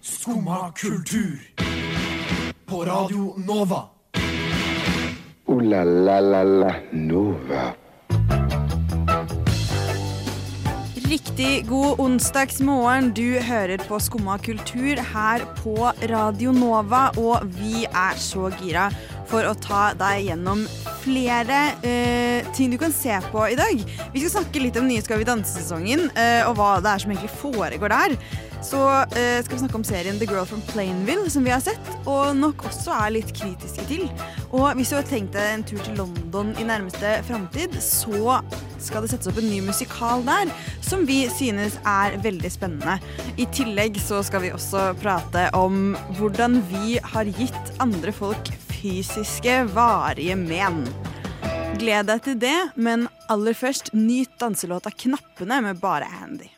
Skumma kultur. På Radio Nova. O-la-la-la-la Nova. Riktig god onsdagsmorgen. Du hører på Skumma kultur her på Radio Nova, og vi er så gira for å ta deg gjennom flere uh, ting du kan se på i dag. Vi skal snakke litt om nye Skal vi danse-sesongen, uh, og hva det er som egentlig foregår der. Så eh, skal vi snakke om serien The Girl from Plainville, som vi har sett, og nok også er litt kritiske til. Og hvis du har tenkt deg en tur til London i nærmeste framtid, så skal det settes opp en ny musikal der, som vi synes er veldig spennende. I tillegg så skal vi også prate om hvordan vi har gitt andre folk fysiske, varige men. Gled deg til det, men aller først nyt danselåta 'Knappene' med bare Andy.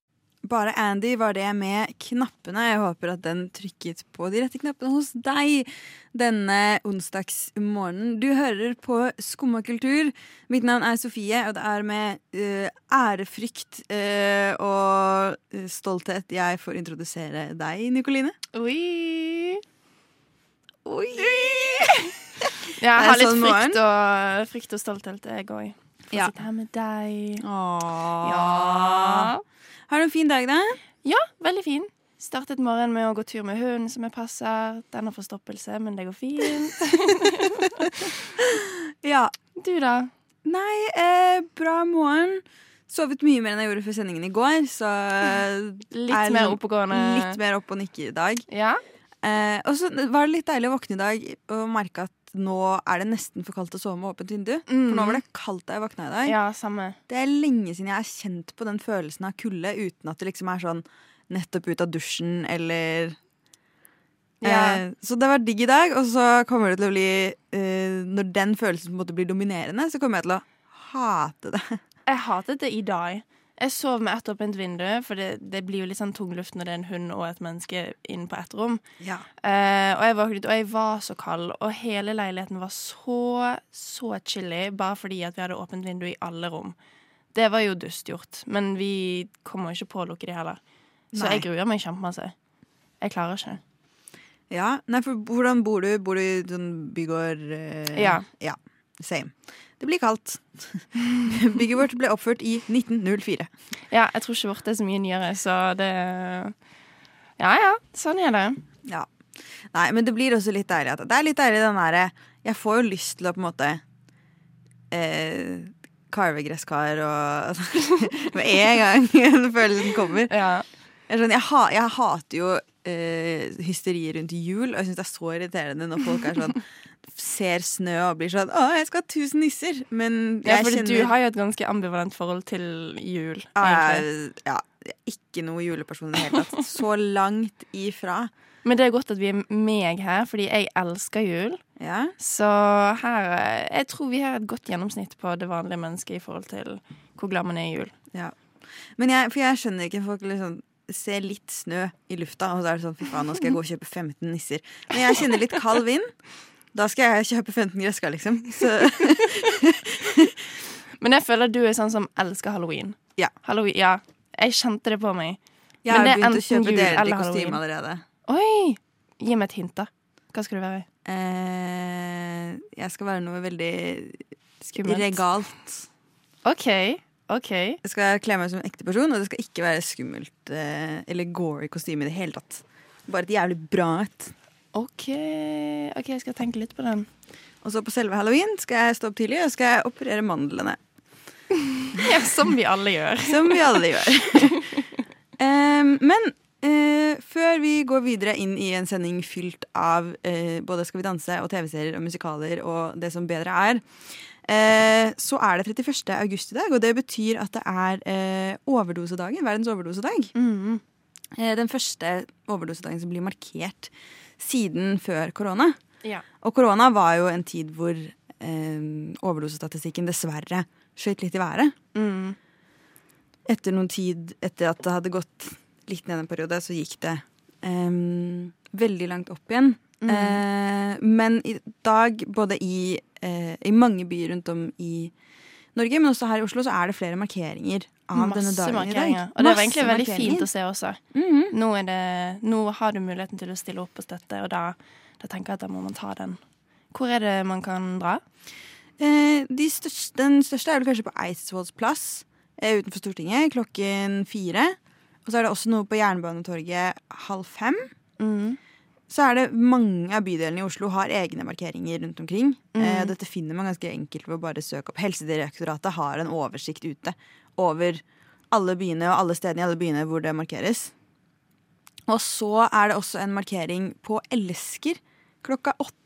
Bare Andy var det med knappene. Jeg håper at den trykket på de rette knappene hos deg denne onsdagsmorgenen. Du hører på Skumma kultur. Mitt navn er Sofie, og det er med uh, ærefrykt uh, og eh, stolthet jeg får introdusere deg, Nikoline. Oi. Oi! Jeg har litt sånn frykt og, frykt og stolthet, jeg òg. Få Ja. sitte her med deg. Åh. Ja. Har du en fin dag, da? ja, veldig fin. Startet morgenen med å gå tur med hunden som jeg passer. Den har forstoppelse, men det går fint. Ja. Du, da? Nei, eh, bra morgen. Sovet mye mer enn jeg gjorde før sendingen i går, så Litt Er mer oppegående. litt mer opp og nikke i dag. Ja. Eh, og så var det litt deilig å våkne i dag og merke at nå er det nesten for kaldt å sove med åpent vindu. For nå var det kaldt da jeg våkna i dag. ja, samme. Det er lenge siden jeg har kjent på den følelsen av kulde uten at det liksom er sånn nettopp ut av dusjen eller Ja. eh, Så det var digg i dag, og så kommer det til å bli eh, Når den følelsen på en måte blir dominerende, så kommer jeg til å hate det. Jeg hatet det i dag. Jeg sov med ett åpent vindu, for det, det blir jo litt sånn tung luft når det er en hund og et menneske inn på ett rom. Ja. Uh, og jeg våknet, og jeg var så kald, og hele leiligheten var så, så chilly, bare fordi at vi hadde åpent vindu i alle rom. Det var jo dust gjort, men vi kommer jo ikke på å lukke de heller. Så Nei. jeg gruer meg kjempemasse. Jeg klarer ikke. Ja, nei, for hvordan bor du? Bor du i sånn bygård? Uh, Ja. ja. Same. Det blir kaldt. Bygget vårt ble oppført i 1904. Ja, jeg tror ikke vårt er så mye nyere, så det Ja ja, sånn er det. Ja. Nei, men det blir også litt deilig at Det er litt deilig den derre Jeg får jo lyst til å på en måte eh, Karve gresskar og Med en gang den følelsen kommer. Ja. Jeg, er sånn, jeg, ha, jeg hater jo eh, hysteriet rundt jul, og jeg syns det er så irriterende når folk er sånn ser snø og blir sånn 'Å, jeg skal ha tusen nisser', men ja, fordi kjenner du har jo et ganske ambivalent forhold til jul, Ja, egentlig. ja, ikke noe juleperson i det hele tatt. Så langt ifra. Men det er godt at vi er meg her, fordi jeg elsker jul. Ja. Så her Jeg tror vi har et godt gjennomsnitt på det vanlige mennesket i forhold til hvor glad man er i jul. Men jeg, for jeg skjønner ikke folk liksom ser litt snø i lufta, og så er det sånn fy faen, nå skal jeg gå og kjøpe 15 nisser. Men jeg kjenner litt kald vind, da skal jeg kjøpe 15 gresskar, liksom. Så Men jeg føler du er sånn som elsker halloween. Ja. Halloween, ja. Jeg kjente det på meg. jeg har begynt å kjøpe deler til kostyme allerede. Oi! Gi meg et hint, da. Hva skal du være? Eh, jeg skal være noe veldig Skummelt? regalt. OK. OK. Jeg skal kle meg som en ekte person, og det skal ikke være skummelt eh, eller gory kostyme i det hele tatt. Bare et jævlig bra et. OK, ok, jeg skal tenke litt på den. Og så på selve halloween skal jeg stå opp tidlig og skal jeg operere mandlene. Ja, Som vi alle gjør. Som vi alle gjør. um, men Uh, før vi går videre inn i en sending fylt av uh, både Skal vi danse og TV-serier og musikaler og det som bedre er, uh, så er det 31. august i dag, og det betyr at det er overdosedagen. Verdens overdosedag. Mm. Eh, den første overdosedagen som blir markert siden før korona. Ja. Og korona var jo en tid hvor eh, overdosestatistikken dessverre skjøt litt i været. Mm. Etter noen tid, etter at det hadde gått litt ned en periode, så gikk det eh, veldig langt opp igjen. Eh, men i dag, både i, eh, i mange byer rundt om i Norge, men også her i Oslo, så er det flere markeringer av denne dagen mange i dag. Og det var egentlig veldig fint å se også. Mhm. Nå, er det, nå har du muligheten til å stille opp og støtte, og da, da tenker jeg at da må man ta den. Hvor er det man kan dra? Eh, de største, den største er vel kanskje på Eidsvolls plass eh, utenfor Stortinget klokken fire. Og så er det også noe på Jernbanetorget halv fem. Mm. Så er det mange av bydelene i Oslo har egne markeringer rundt omkring. Eh, dette finner man ganske enkelt ved å bare søke opp. Helsedirektoratet har en oversikt ute over alle byene og alle stedene i alle byene hvor det markeres. Og så er det også en markering på Elsker klokka åtte.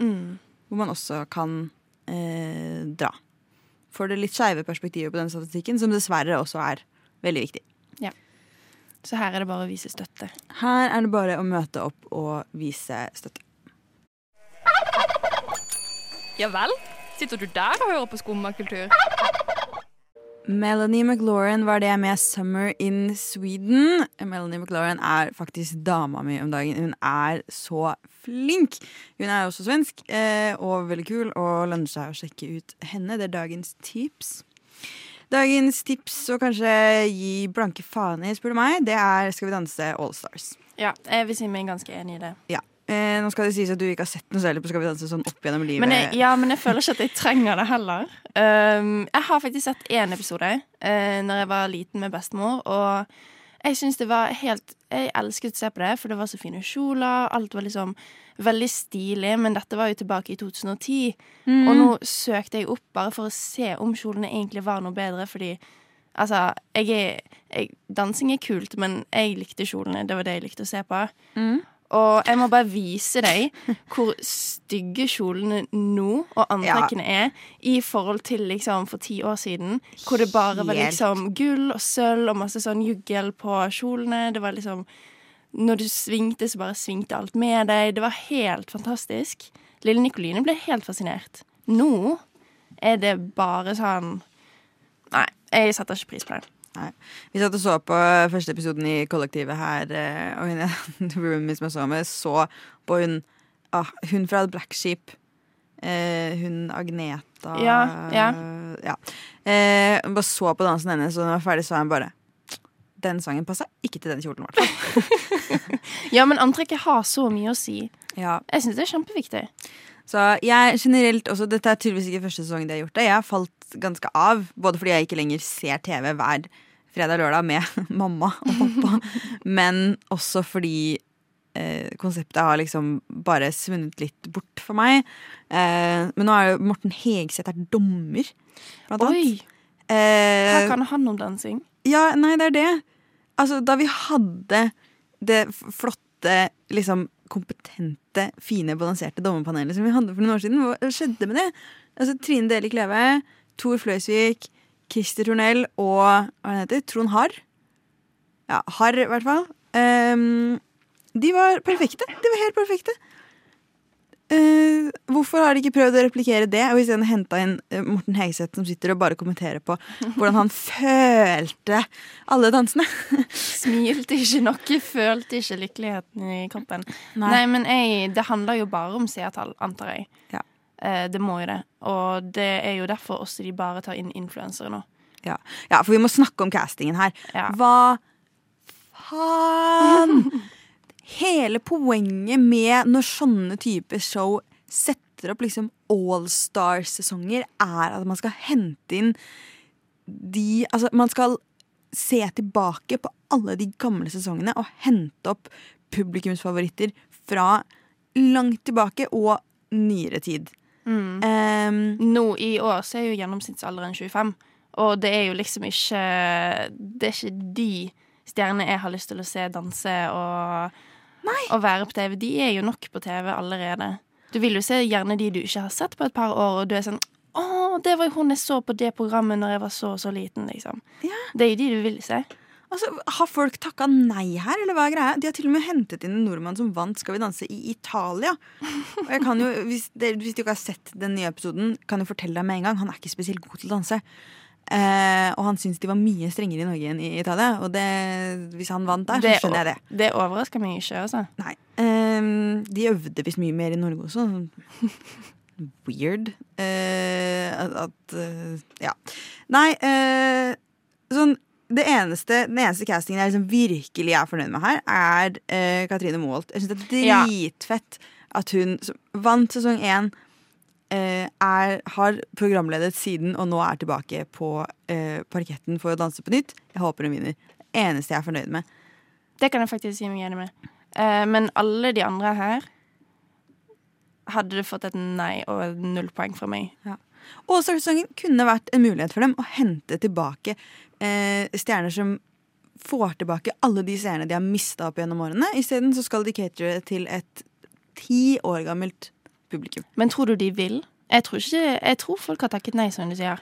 Mm. hvor man også kan eh, dra. For det litt skeive perspektivet på den statistikken, som dessverre også er veldig viktig. Så her er det bare å vise støtte. Her er det bare å møte opp og vise støtte. Ja vel? Sitter du der og hører på skummakultur? Melanie McLaurin var det med 'Summer in Sweden'. Melanie McLaurin er faktisk dama mi om dagen. Hun er så flink! Hun er også svensk eh, og veldig kul, og lønner seg å sjekke ut henne. Det er dagens tips. Dagens tips å kanskje gi blanke faen i, spør du meg, det er Skal vi danse All Stars. Ja, jeg vil si meg ganske enig i det. Ja. Eh, nå skal det sies at du ikke har sett noe særlig på Skal vi danse sånn opp gjennom livet. Men jeg, ja, men jeg føler ikke at jeg trenger det heller. Um, jeg har faktisk sett én episode uh, Når jeg var liten med bestemor, og jeg syns det var helt Jeg elsket å se på det, for det var så fine kjoler, alt var liksom veldig stilig, men dette var jo tilbake i 2010. Og nå søkte jeg opp bare for å se om kjolene egentlig var noe bedre, fordi Altså, jeg er jeg, Dansing er kult, men jeg likte kjolene. Det var det jeg likte å se på. Og jeg må bare vise deg hvor stygge kjolene nå og antrekkene er i forhold til liksom for ti år siden. Hvor det bare var liksom gull og sølv og masse sånn juggel på kjolene. Det var liksom Når du svingte, så bare svingte alt med deg. Det var helt fantastisk. Lille Nikoline ble helt fascinert. Nå er det bare sånn Nei, jeg setter ikke pris på det. Nei. Vi satt og så på første episoden i kollektivet her, eh, og hun roomie som jeg så med, så på hun ah, Hun fra Black Sheep. Eh, hun Agneta Ja, ja. ja. Eh, hun bare så på dansen hennes, og da hun var ferdig, sa hun bare Den sangen passa ikke til den kjolen, i hvert fall. Ja, men antrekket har så mye å si. Ja. Jeg syns det er kjempeviktig. Så jeg generelt også, Dette er tydeligvis ikke første sesong de har gjort det. Jeg har falt ganske av, både fordi jeg ikke lenger ser TV hver fredag og lørdag med mamma og pappa, men også fordi eh, konseptet har liksom bare svunnet litt bort for meg. Eh, men nå er jo Morten Hegseth er dommer, blant Oi! annet. Eh, Hva kan han om dansing? ja, nei, det er det. Altså, da vi hadde det flotte, liksom kompetente, fine, balanserte dommerpanelet som vi hadde for noen år siden, hva skjedde med det? Altså, Trine Deli Kleve, Tor Fløysvik, Christer Tornell og hva det heter, Trond Harr. Ja, Harr i hvert fall. Um, de var perfekte. De var helt perfekte. Uh, hvorfor har de ikke prøvd å replikere det, og isteden henta inn eh, Morten Hegseth, som sitter og bare kommenterer på hvordan han følte alle dansene? Smilte ikke noe, følte ikke lykkeligheten i kroppen. Nei. Nei, men jeg, det handler jo bare om seertall, antar jeg. Ja. Eh, det må jo det. Og det er jo derfor også de bare tar inn influensere nå. Ja. ja, for vi må snakke om castingen her. Ja. Hva faen? Hele poenget med når sånne typer show setter opp liksom Allstar-sesonger, er at man skal hente inn de Altså, man skal se tilbake på alle de gamle sesongene og hente opp publikumsfavoritter fra langt tilbake og nyere tid. Ehm, Nå i år så er jo gjennomsnittsalderen 25, og det er jo liksom ikke Det er ikke de stjernene jeg har lyst til å se danse og, og være på TV. De er jo nok på TV allerede. Du vil jo se gjerne de du ikke har sett på et par år, og du er sånn 'Å, det var jo hun jeg så på det programmet når jeg var så og så liten', liksom. Ja. Det er jo de du vil se. Altså, Har folk takka nei her, eller hva er greia? De har til og med hentet inn en nordmann som vant Skal vi danse i Italia. Og jeg kan jo, hvis, dere, hvis du ikke har sett den nye episoden, kan jeg fortelle deg med en gang. Han er ikke spesielt god til å danse. Eh, og han syns de var mye strengere i Norge enn i Italia. Og det, hvis han vant der, Det så skjønner jeg det. Det overrasker meg ikke, altså. Nei. Eh, de øvde visst mye mer i Norge også. Weird. Eh, at, at eh, Ja. Nei, eh, sånn det eneste, Den eneste castingen jeg liksom virkelig er fornøyd med her, er eh, Katrine Moholt. Jeg syns det er Ja. dritfett at hun som vant sesong én, eh, er, har programledet siden og nå er tilbake på eh, parketten for å danse på nytt. Jeg håper hun vinner. Det eneste jeg er fornøyd med. Det kan jeg faktisk si meg enig med. Eh, men alle de andre her hadde fått et nei og null poeng fra meg. All-Star-sesongen kunne vært en mulighet for dem å hente tilbake eh, stjerner som får tilbake alle de seerne de har mista opp gjennom årene. Isteden så skal de catere til et ti år gammelt publikum. Men tror du de vil? Jeg tror, ikke, jeg tror folk har takket nei, som du sier.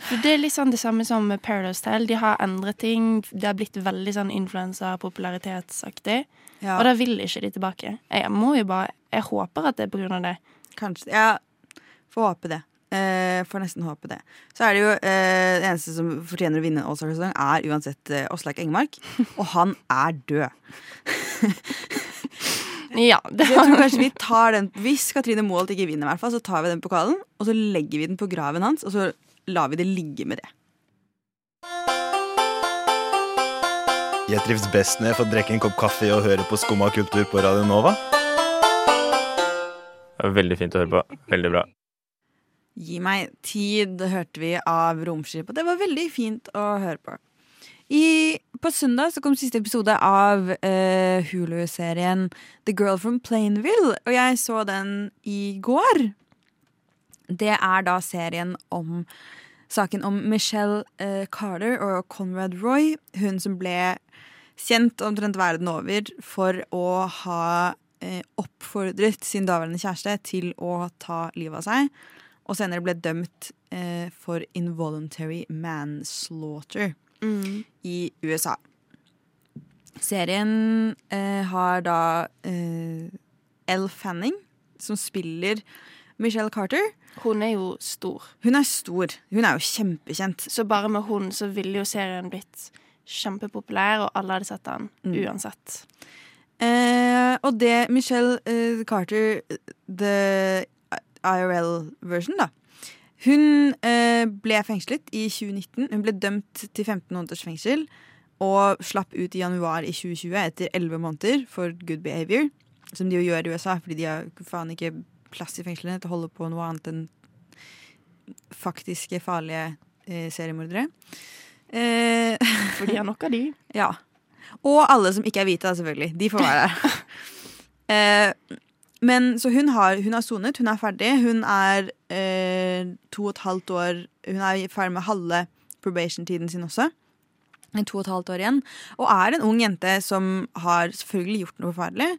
For Det er litt sånn det samme som Paradise Tale. De har endret ting. Det har blitt veldig sånn influensa-popularitetsaktig. Ja, Og da vil ikke de tilbake. Jeg må jo bare Jeg håper at det er på grunn av det. kanskje. Ja, får håpe det. Eh, får nesten håpe det. Så er det jo eh, det eneste som fortjener å vinne en All-Star-sesong, er uansett eh, Åslaug Engmark. Og han er død. Ja, det jeg tror kanskje vi tar den Hvis Katrine Moholt ikke vinner, i hvert fall, så tar vi den pokalen, og så legger vi den på graven hans, og så lar vi det ligge med det. Jeg trives best når jeg får drikke en kopp kaffe og høre på Skumma kultur på Radio Nova. Det var Veldig fint å høre på. Veldig bra. Gi meg tid, hørte vi av Romskipet. Det var veldig fint å høre på. I, på søndag så kom siste episode av eh, Hulu-serien The Girl from Plainville, og jeg så den i går. Det er da serien om saken om Michelle eh, Carter og Conrad Roy. Hun som ble kjent omtrent verden over for å ha eh, oppfordret sin daværende kjæreste til å ta livet av seg, og senere ble dømt eh, for involuntary manslaughter Mm. i USA. Serien eh, har da eh, Elle Fanning, som spiller Michelle Carter. Hun er jo stor. Hun er stor. Hun er jo kjempekjent. Så bare med hun så ville jo serien blitt kjempepopulær, og alle hadde sett den Mm. uansett. Eh, og det Michelle eh, Carter, the IRL-version, da. Hun eh, ble fengslet i 2019. Hun ble dømt til 15 måneders fengsel og slapp ut i januar i 2020 etter 11 måneder for good behavior. Som de jo gjør i USA, fordi de har faen ikke plass i fengslene til å holde på noe annet enn faktiske farlige eh, seriemordere. Eh, For de har nok av de. ja. Og alle som ikke er hvite, selvfølgelig. De får være der. eh, men så hun har, hun har sonet, hun er ferdig. Hun er eh, to og et halvt år Hun er ferdig med halve probation-tiden sin også. To og et halvt år igjen. Og er en ung jente som har selvfølgelig gjort noe forferdelig,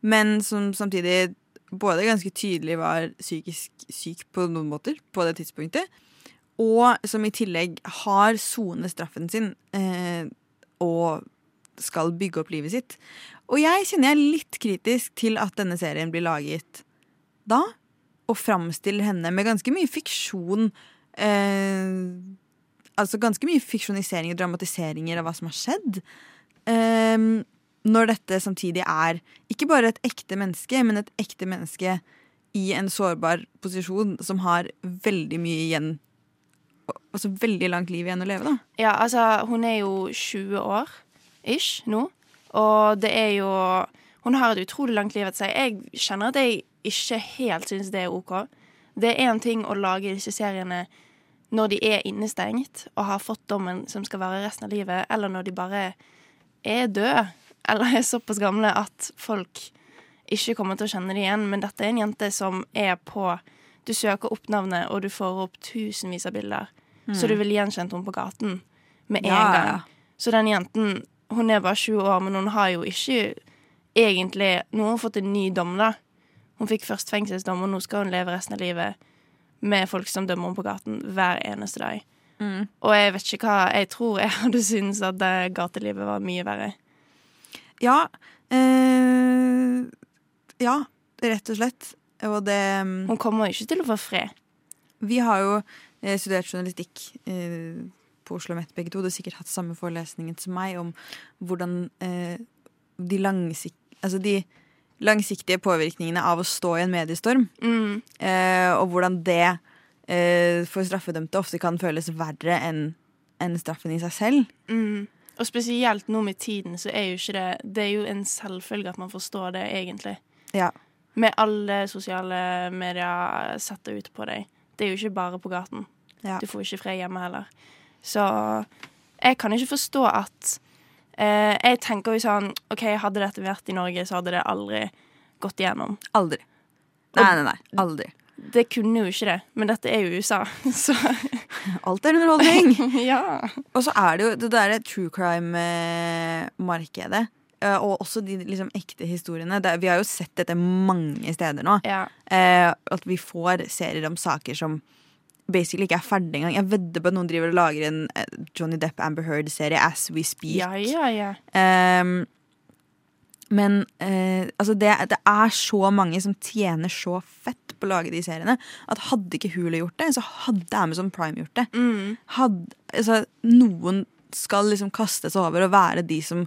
men som samtidig både ganske tydelig var psykisk syk på noen måter på det tidspunktet, og som i tillegg har sonet straffen sin eh, og skal bygge opp livet sitt. Og jeg kjenner jeg er litt kritisk til at denne serien blir laget da, og framstiller henne med ganske mye fiksjon. Eh, altså ganske mye fiksjonisering og dramatiseringer av hva som har skjedd. Eh, når dette samtidig er ikke bare et ekte menneske, men et ekte menneske i en sårbar posisjon som har veldig mye igjen Altså veldig langt liv igjen å leve, da. Ja, altså, hun er jo 20 år ish nå, og det er jo Hun har et utrolig langt liv etter seg. Jeg kjenner at jeg ikke helt syns det er OK. Det er én ting å lage disse seriene når de er innestengt og har fått dommen som skal vare resten av livet, eller når de bare er døde eller er såpass gamle at folk ikke kommer til å kjenne det igjen. Men dette er en jente som er på Du søker opp navnet, og du får opp tusenvis av bilder. Så du ville gjenkjent henne på gaten med en Ja, gang. Så den jenten Hun er bare 20 år, men hun har jo ikke egentlig Nå har hun fått en ny dom, da. Hun fikk først fengselsdom, og nå skal hun leve resten av livet med folk som dømmer henne på gaten hver eneste dag. Mm. Og jeg vet ikke hva Jeg tror jeg hadde syntes at det gatelivet var mye verre. Ja. Eh, ja, rett og slett. Og det mm, Hun kommer ikke til å få fred. Vi har jo eh, studert journalistikk eh, på Oslo Met begge to. Du har sikkert hatt samme forelesningen som meg om hvordan eh, de, langsik altså de langsiktige påvirkningene av å stå i en mediestorm, Mm. eh, og hvordan det eh, for straffedømte ofte kan føles verre enn en straffen i seg selv. Mm. Og spesielt nå med tiden, så er jo ikke det Det er jo en selvfølge at man forstår det, egentlig. Ja. Med alle sosiale medier setter ut på deg. Det er jo ikke bare på gaten. Ja. Du får ikke fred hjemme heller. Så jeg kan ikke forstå at eh, Jeg tenker jo sånn OK, hadde dette vært i Norge, så hadde det aldri gått igjennom. Aldri. Nei, nei, nei. Aldri. Det kunne jo ikke det, men dette er jo USA, så Alt er underholdning. ja. Og så er det jo det derre true crime-markedet. eh, Og også de liksom ekte historiene. Vi har jo sett dette mange steder nå. ja. Eh, at vi får serier om saker som basically ikke er ferdig engang. Jeg vedder på at noen driver og lager en eh, Johnny Depp Amber Heard-serie as we speak. Ja, ja, ja. Um, men eh, altså det, det er så mange som tjener så fett på å lage de seriene, at hadde ikke Hulu gjort det, så hadde Amazon Prime gjort det. Mm. Hadde, altså, noen skal liksom kastes over og være de som,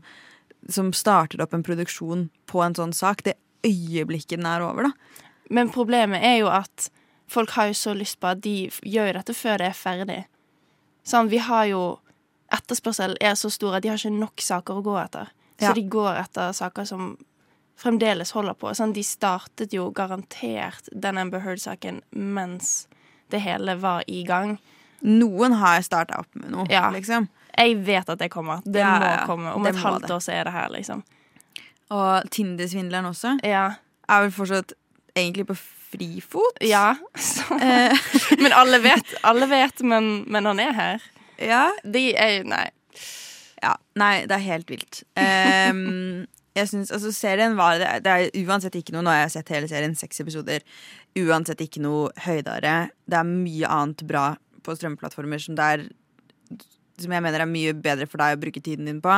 som starter opp en produksjon på en sånn sak. Det øyeblikket den er over, da. Men problemet er jo at folk har jo så lyst på at de gjør jo dette før det er ferdig. Sånn, vi har jo Etterspørsel er så stor at de har ikke nok saker å gå etter. Så Ja. de går etter saker som fremdeles holder på. Sånn, de startet jo garantert den Amber Heard-saken mens det hele var i gang. Noen har starta opp med noe, Ja. liksom. Jeg vet at det kommer. Det Ja, må komme. Om et halvt det. år så er det her, liksom. Og Tinder-svindleren også Ja. er vel fortsatt egentlig på frifot. ja. Eh, Men alle vet, alle vet men, men han er her. ja. De er Nei. Ja, nei, det er helt vilt. Um, jeg synes, altså Serien var det, det er uansett ikke noe Nå har jeg sett hele serien, seks episoder. Uansett ikke noe høydere. Det er mye annet bra på strømplattformer som det er Som jeg mener er mye bedre for deg å bruke tiden din på.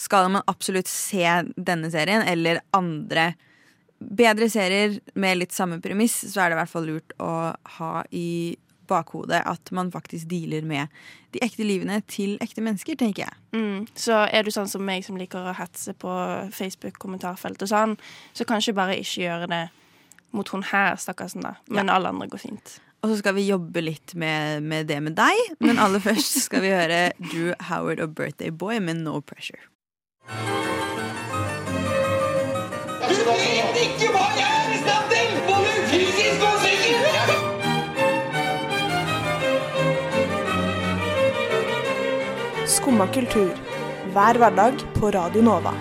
Skal man absolutt se denne serien eller andre bedre serier med litt samme premiss, så er det i hvert fall lurt å ha i bakhodet at man faktisk dealer med de ekte livene til ekte mennesker, tenker jeg. Mm. Så er du sånn som meg som liker å hetse på Facebook-kommentarfelt og sånn, så kanskje bare ikke gjøre det mot hun her, stakkarsen, da. Men alle andre går fint. Og så skal vi jobbe litt med, med det med deg, men aller først skal vi høre Drew Howard og Birthday Boy med No Pressure. Ikke hva jeg er i stand til! Både fysisk og psykisk! Skumma kultur. Hver hverdag på Radio Nova.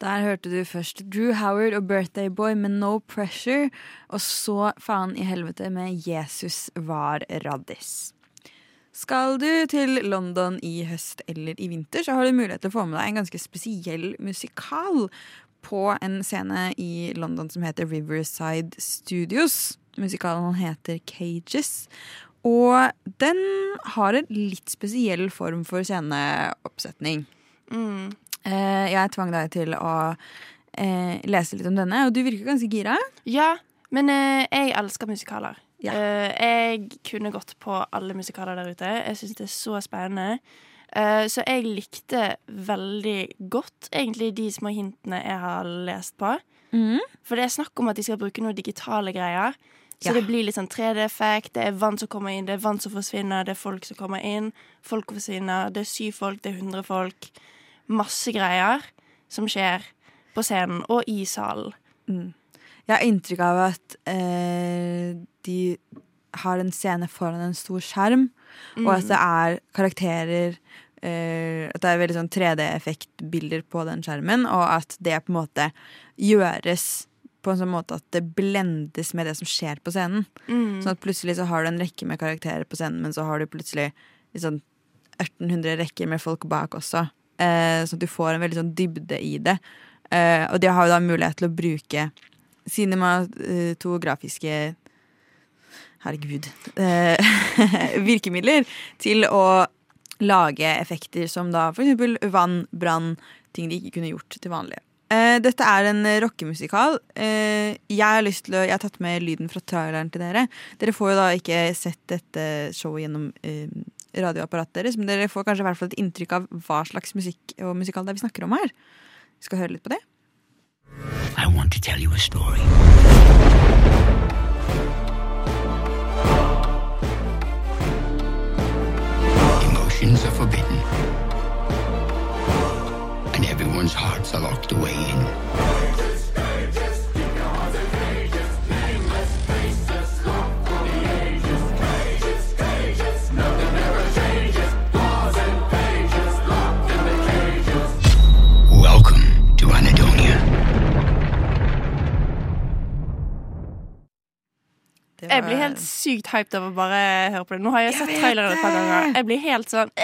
Der hørte du først Drew Howard og Birthday Boy med No Pressure, og så Faen i helvete med Jesus var raddis. Skal du til London i høst eller i vinter, så har du mulighet til å få med deg en ganske spesiell musikal på en scene i London som heter Riverside Studios. Musikalen heter Cages. Og den har en litt spesiell form for sceneoppsetning. Mm. Eh, jeg tvang deg til å eh, lese litt om denne, og du virker ganske gira. Ja, men eh, jeg elsker musikaler. Ja. Eh, jeg kunne gått på alle musikaler der ute. Jeg syns det er så spennende. Eh, så jeg likte veldig godt egentlig de små hintene jeg har lest på. For det er snakk om at de skal bruke noen digitale greier. Så Ja. det blir litt sånn 3D-effekt. Det er vann som kommer inn, det er vann som forsvinner, det er folk som kommer inn. Folk forsvinner. Det er syv folk, det er 100 folk. Masse greier som skjer på scenen og i salen. Jeg har inntrykk av at eh, de har en scene foran en stor skjerm, og at det er karakterer eh, At det er veldig sånn 3D-effektbilder på den skjermen, og at det på en måte gjøres på en sånn måte at det blendes med det som skjer på scenen. Mm. Sånn at plutselig så har du en rekke med karakterer på scenen, men så har du plutselig liksom 1800 rekker med folk bak også. Eh, sånn at du får en veldig sånn dybde i det. Eh, og de har jo da mulighet til å bruke cinematografiske herregud eh, virkemidler til å lage effekter som da eksempel vann, brann, ting de ikke kunne gjort til vanlig. Eh, dette er en rockemusikal. Eh, jeg har å, jeg har tatt med lyden fra traileren til dere. Dere får jo da ikke sett dette showet gjennom radioapparatet deres, men dere får kanskje hvert fall et inntrykk av hva slags musikk og musikal det er vi snakker om her. Vi skal høre litt på det. I want to tell you a story. Emotions are forbidden. And everyone's hearts are locked away in. Jeg blir helt sykt hyped av å bare høre på det. Nå har jeg, Jeg sett traileren et par ganger. Jeg blir helt sånn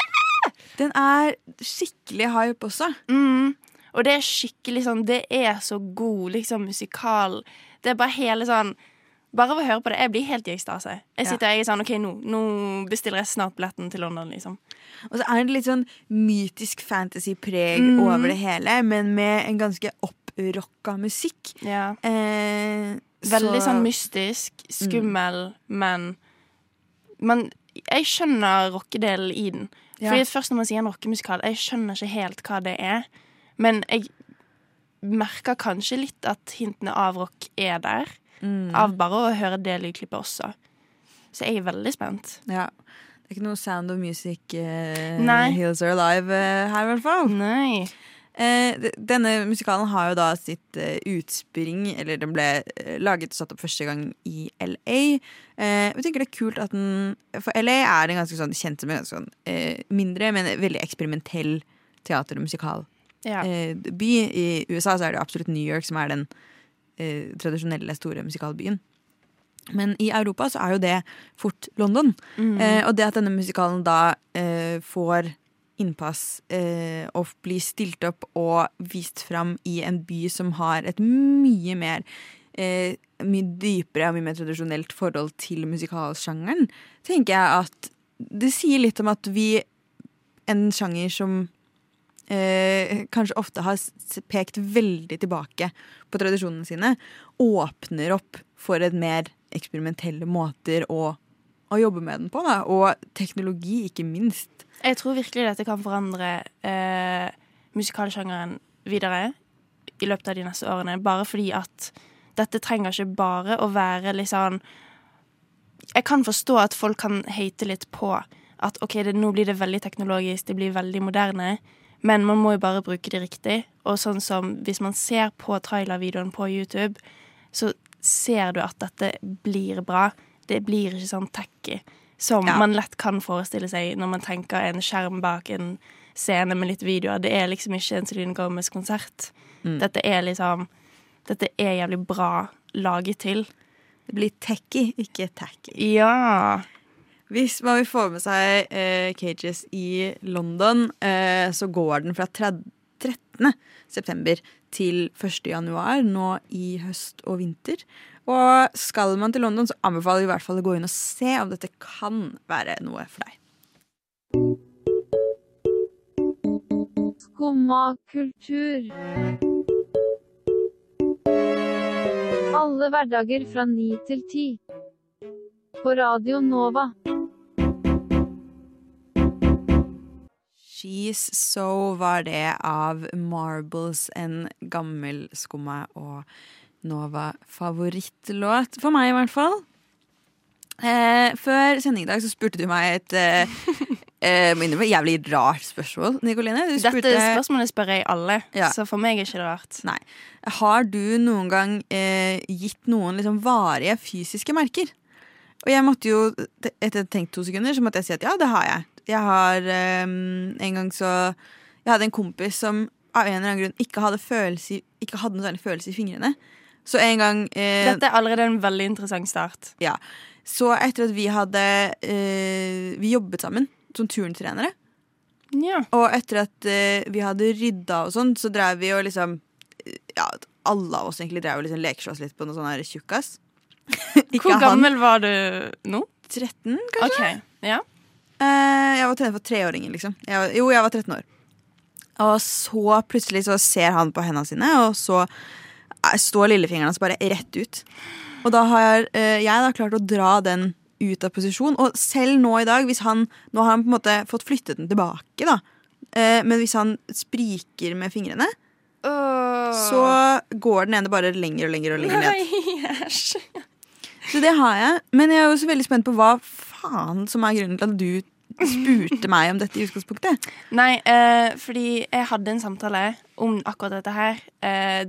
Den er skikkelig hype også. mm. Og det er skikkelig sånn Det er så god liksom musikal. Det er bare hele sånn Bare av å høre på det. Jeg blir helt i ekstase. Jeg sitter jeg er sånn OK, nå, nå bestiller jeg snart billetten til London, liksom. Og så er det litt sånn mytisk fantasy-preg mm. over det hele, men med en ganske opprocka musikk. Ja. Eh, Veldig sånn mystisk, skummel, men Men Jeg skjønner rockedelen i den. Ja. Fordi først når man sier en rockemusikal, jeg skjønner ikke helt hva det er. Men jeg merker kanskje litt at hintene av rock er der. Mm. Av bare å høre det lydklippet også. Så jeg er veldig spent. Ja. Det er ikke noe Sound of Music uh, Hills Are Alive uh, her, i hvert fall. Nei. Eh, denne musikalen har jo da sitt eh, utspring Eller den ble eh, laget og satt opp første gang i LA. Eh, jeg tenker det er kult at den For LA er en ganske sånn kjent som en ganske sånn eh, mindre, men veldig eksperimentell teater- og musikalby. Ja. Eh. I USA så er det absolutt New York som er den tradisjonelle store musikalbyen. Men i Europa så er jo det fort London. Mm. Eh, og det at denne musikalen da eh, får innpass eh, og bli stilt opp og vist fram i en by som har et mye mer eh, mye dypere og mye mer tradisjonelt forhold til musikalsjangeren, tenker jeg at det sier litt om at vi En sjanger som eh, kanskje ofte har pekt veldig tilbake på tradisjonene sine, åpner opp for et mer eksperimentelle måter å, å jobbe med den på. Da. Og teknologi, ikke minst. Jeg tror virkelig dette kan forandre eh, musikalsjangeren videre i løpet av de neste årene. Bare fordi at dette trenger ikke bare å være litt sånn Jeg kan forstå at folk kan hate litt på at OK, det, nå blir det veldig teknologisk, det blir veldig moderne. Men man må jo bare bruke det riktig. Og sånn som hvis man ser på trailervideoen på YouTube, så ser du at dette blir bra. Det blir ikke sånn tacky som Ja. man lett kan forestille seg når man tenker en skjerm bak en scene med litt videoer. Det er liksom ikke en Celine Gomez-konsert. Mm. Dette er liksom Dette er jævlig bra laget til. Det blir tacky, ikke tacky. Ja. Hvis man vil få med seg eh, Cages i London, eh, så går den fra 30, 13. september til 1. januar nå i høst og vinter. Og skal man til London, så anbefaler vi i hvert fall å gå inn og se om dette kan være noe for deg. Skumma kultur. Alle hverdager fra ni til ti. På Radio Nova. She's So var det av Marbles, en gammel skumma og Nova-favorittlåt. For meg, i hvert fall. Eh, før sending i dag så spurte du meg et eh, eh, jævlig rart spørsmål, Nicoline, Du Dette spørsmålet spør jeg alle, Ja. så for meg er ikke det rart. Nei. Har du noen gang eh, gitt noen liksom varige fysiske merker? Og jeg måtte jo, etter tenkt to sekunder, så måtte jeg si at ja, det har jeg. Jeg har eh, en gang så Jeg hadde en kompis som av en eller annen grunn ikke hadde, følelse ikke hadde noe særlig følelse i fingrene. Så en gang eh, Dette er allerede en veldig interessant start. Ja. Så etter at vi hadde eh, Vi jobbet sammen som turntrenere. Ja. Og etter at eh, vi hadde rydda og sånn, så drev vi og liksom Ja, alle av oss egentlig drev og liksom lekslåss litt på noe sånn her tjukkas. Hvor Hvor han. gammel var du nå? 13, kanskje? Okay. ja. Eh, jeg var trener for treåringer, liksom. Jeg, var- jo, jeg var 13 år. Og så plutselig så ser han på hendene sine, og så eh, står lillefingeren hans bare rett ut. Og da har eh, jeg da klart å dra den ut av posisjon. Og selv nå i dag, hvis han Nå har han på en måte fått flyttet den tilbake, da. Eh, men hvis han spriker med fingrene, så går den ene bare lenger og lenger og lenger ned. Nei. Så det har jeg. Men jeg er også veldig spent på hva faen som er grunnen til at du spurte meg om dette i utgangspunktet. Nei, eh, fordi jeg hadde en samtale om akkurat dette her. Eh,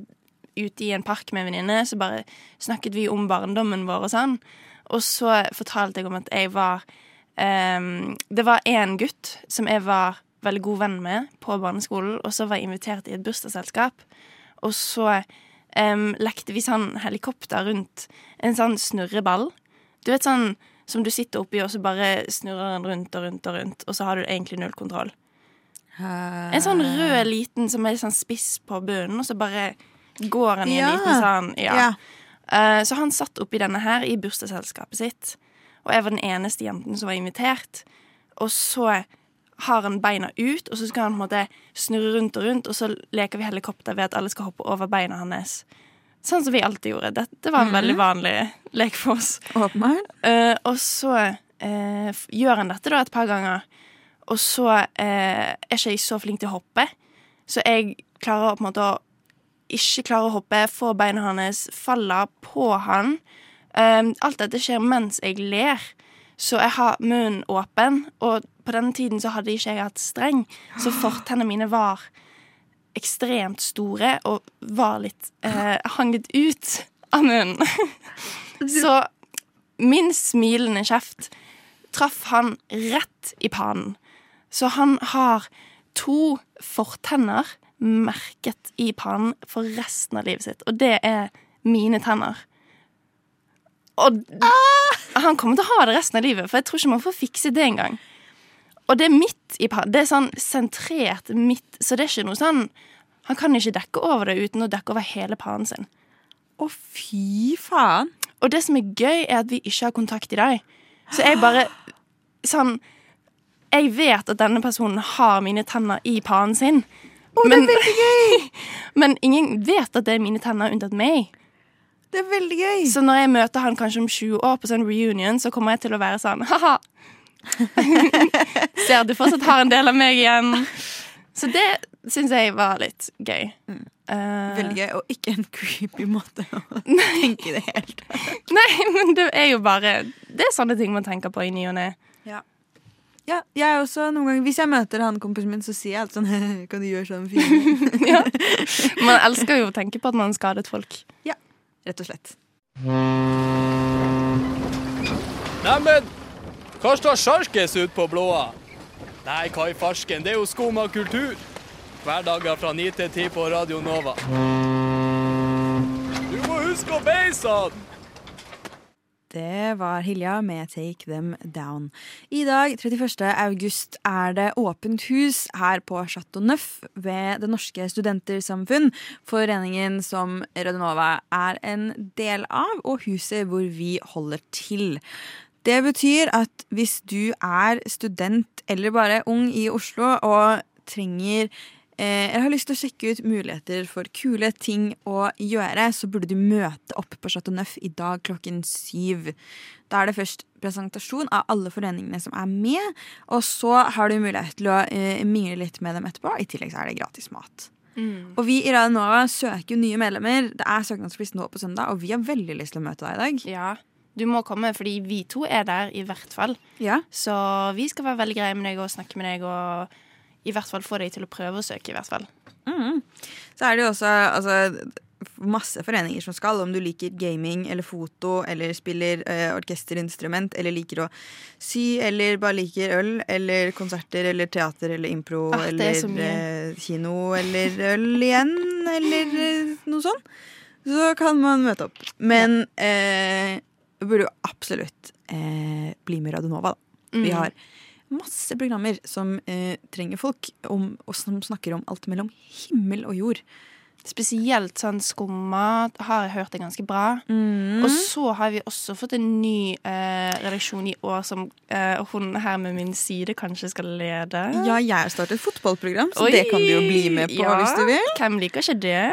ute i en park med en venninne, så bare snakket vi om barndommen vår og sånn. Og så fortalte jeg om at jeg var um, Det var én gutt som jeg var veldig god venn med på barneskolen, og så var jeg invitert i et bursdagsselskap. Og så um, lekte vi sånn helikopter rundt en sånn snurreball. Du vet sånn som du sitter oppi, og så bare snurrer den rundt og rundt og rundt, og så har du egentlig null kontroll. En sånn rød liten som er sånn spiss på bunnen, og så bare går den i en Ja. liten sånn Ja. Ja. Eh, så han satt oppi denne her i bursdagsselskapet sitt, og jeg var den eneste jenten som var invitert. Og så har han beina ut, og så skal han på en måte snurre rundt og rundt, og så leker vi helikopter ved at alle skal hoppe over beina hans. Sånn som vi alltid gjorde. Dette var en Mhm. veldig vanlig lek for oss. Åpenbart. Uh, og så uh, gjør han dette da et par ganger. Og så uh, er ikke jeg så flink til å hoppe, så jeg klarer på en måte å ikke klarer å hoppe, får beina hans, faller på han. Um, alt dette skjer mens jeg ler, så jeg har munnen åpen. Og på denne tiden så hadde ikke jeg hatt streng, så fortennene mine var ekstremt store og var litt eh, hang litt ut av munnen. så min smilende kjeft traff han rett i panen. Så han har to fortenner merket i pannen for resten av livet sitt. Og det er mine tenner. Og han kommer til å ha det resten av livet, for jeg tror ikke man får fikset det engang. Og det er midt i pannen. Det er sånn sentrert midt, så det er ikke noe sånn Han kan ikke dekke over det uten å dekke over hele pannen sin. Å, fy faen. Og det som er gøy, er at vi ikke har kontakt i dag. Så jeg bare Sånn Jeg vet at denne personen har mine tenner i pannen sin. Å, det er veldig gøy! men ingen vet at det er mine tenner unntatt meg. Det er veldig gøy. Så når jeg møter han kanskje om 20 år på sånn reunion, så kommer jeg til å være sånn ha-ha. Ser du fortsatt har en del av meg igjen. Så det syns jeg var litt gøy. Eh, Veldig gøy, og ikke en creepy måte å tenke det helt. Nei, men det er jo bare Det er sånne ting man tenker på i ny og ne. Ja. Ja, jeg er også noen ganger Hvis jeg møter han kompisen min, så sier jeg alt sånn Kan du gjøre sånn fint? ja. Man elsker jo å tenke på at man skadet folk. Ja, rett og slett. Neimen, hva står sjarkes ut på blåa? Nei, hva i farsken, det er jo skum av kultur. Hverdager fra 9 til 10 på Radio Nova. Du må huske å beise han! Det var Hilja med Take Them Down. I dag, 31. august, er det åpent hus her på Chateau Neuf ved Det Norske Studentersamfunn. Foreningen som Radionova er en del av, og huset hvor vi holder til. Det betyr at hvis du er student eller bare ung i Oslo og trenger jeg har lyst til å sjekke ut muligheter for kule ting å gjøre, så burde du møte opp på Chateau Neuf i dag klokken syv. Da er det først presentasjon av alle foreningene som er med, og så har du mulighet til å eh, mingle litt med dem etterpå. I tillegg så er det gratis mat. Og vi i Radio Nova søker nye medlemmer. Det er søknadsfrist nå på søndag, og vi har veldig lyst til å møte deg i dag. Ja, du må komme, fordi vi to er der i hvert fall. Ja. Så vi skal være veldig greie med deg og snakke med deg og i hvert fall få deg til å prøve å søke, i hvert fall. Mm. Så er det jo også altså, masse foreninger som skal, om du liker gaming eller foto eller spiller eh, orkesterinstrument eller liker å sy eller bare liker øl eller konserter eller teater eller impro Ah, er eller eh, kino eller øl igjen eller eh, noe sånt. Så kan man møte opp. Men eh, burde jo absolutt eh, bli med i Radionova, da. Vi Mm. har masse programmer som eh, trenger folk, om, og som snakker om alt mellom himmel og jord. spesielt sånn skumma har jeg hørt er ganske bra. Mm. Og så har vi også fått en ny eh, redaksjon i år som eh, hun her med min side kanskje skal lede. Ja, jeg har startet et fotballprogram, så det kan du jo bli med på ja. hvis du vil. Hvem liker ikke det?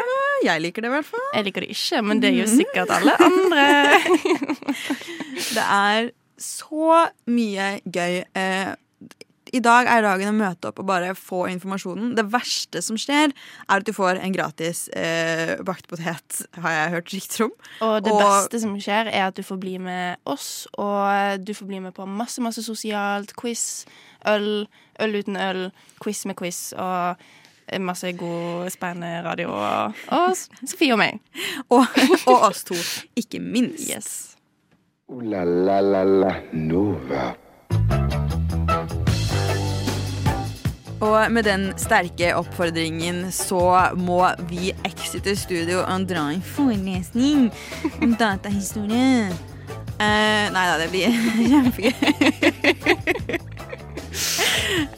Jeg liker det i hvert fall. Jeg liker det ikke, men det gjør jo sikkert alle andre. Det er så mye gøy. Eh, I dag er dagen å møte opp og bare få informasjonen. Det verste som skjer, er at du får en gratis eh, bakt potet, har jeg hørt rykter om. Og det beste som skjer, er at du får bli med oss, og du får bli med på masse, masse sosialt. Quiz, øl, øl uten øl, quiz med quiz og masse god, spennende radio. Og, og Sofie og meg. Og, og oss to, ikke minst. Yes. Uh, la la la la Nova. Og med den sterke oppfordringen så må vi exite studio og dra en forelesning om datahistorie. Uh, nei da, det blir kjempegøy.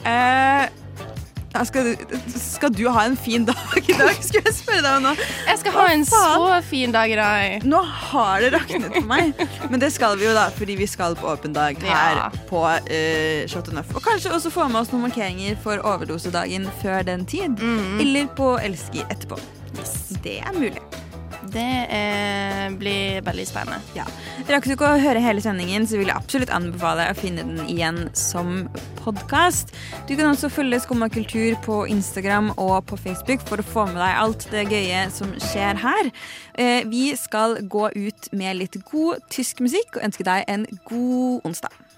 eh, ja, skal, skal du ha en fin dag i dag, skulle jeg spørre deg om nå. Jeg skal ha en så fin dag i dag. Nå har det raknet for meg. Men det skal vi jo da, fordi vi skal på åpen dag her Ja. på uh, Shot Enough. Og kanskje også få med oss noen markeringer for overdosedagen før den tid. Eller på Elsker etterpå. Det er mulig. Det eh, blir veldig spennende. Ja. Rakk du ikke å høre hele sendingen, så vil jeg absolutt anbefale å finne den igjen som podkast. Du kan også følge Skumma kultur på Instagram og på Facebook for å få med deg alt det gøye som skjer her. Eh, Vi skal gå ut med litt god tysk musikk og ønske deg en god onsdag.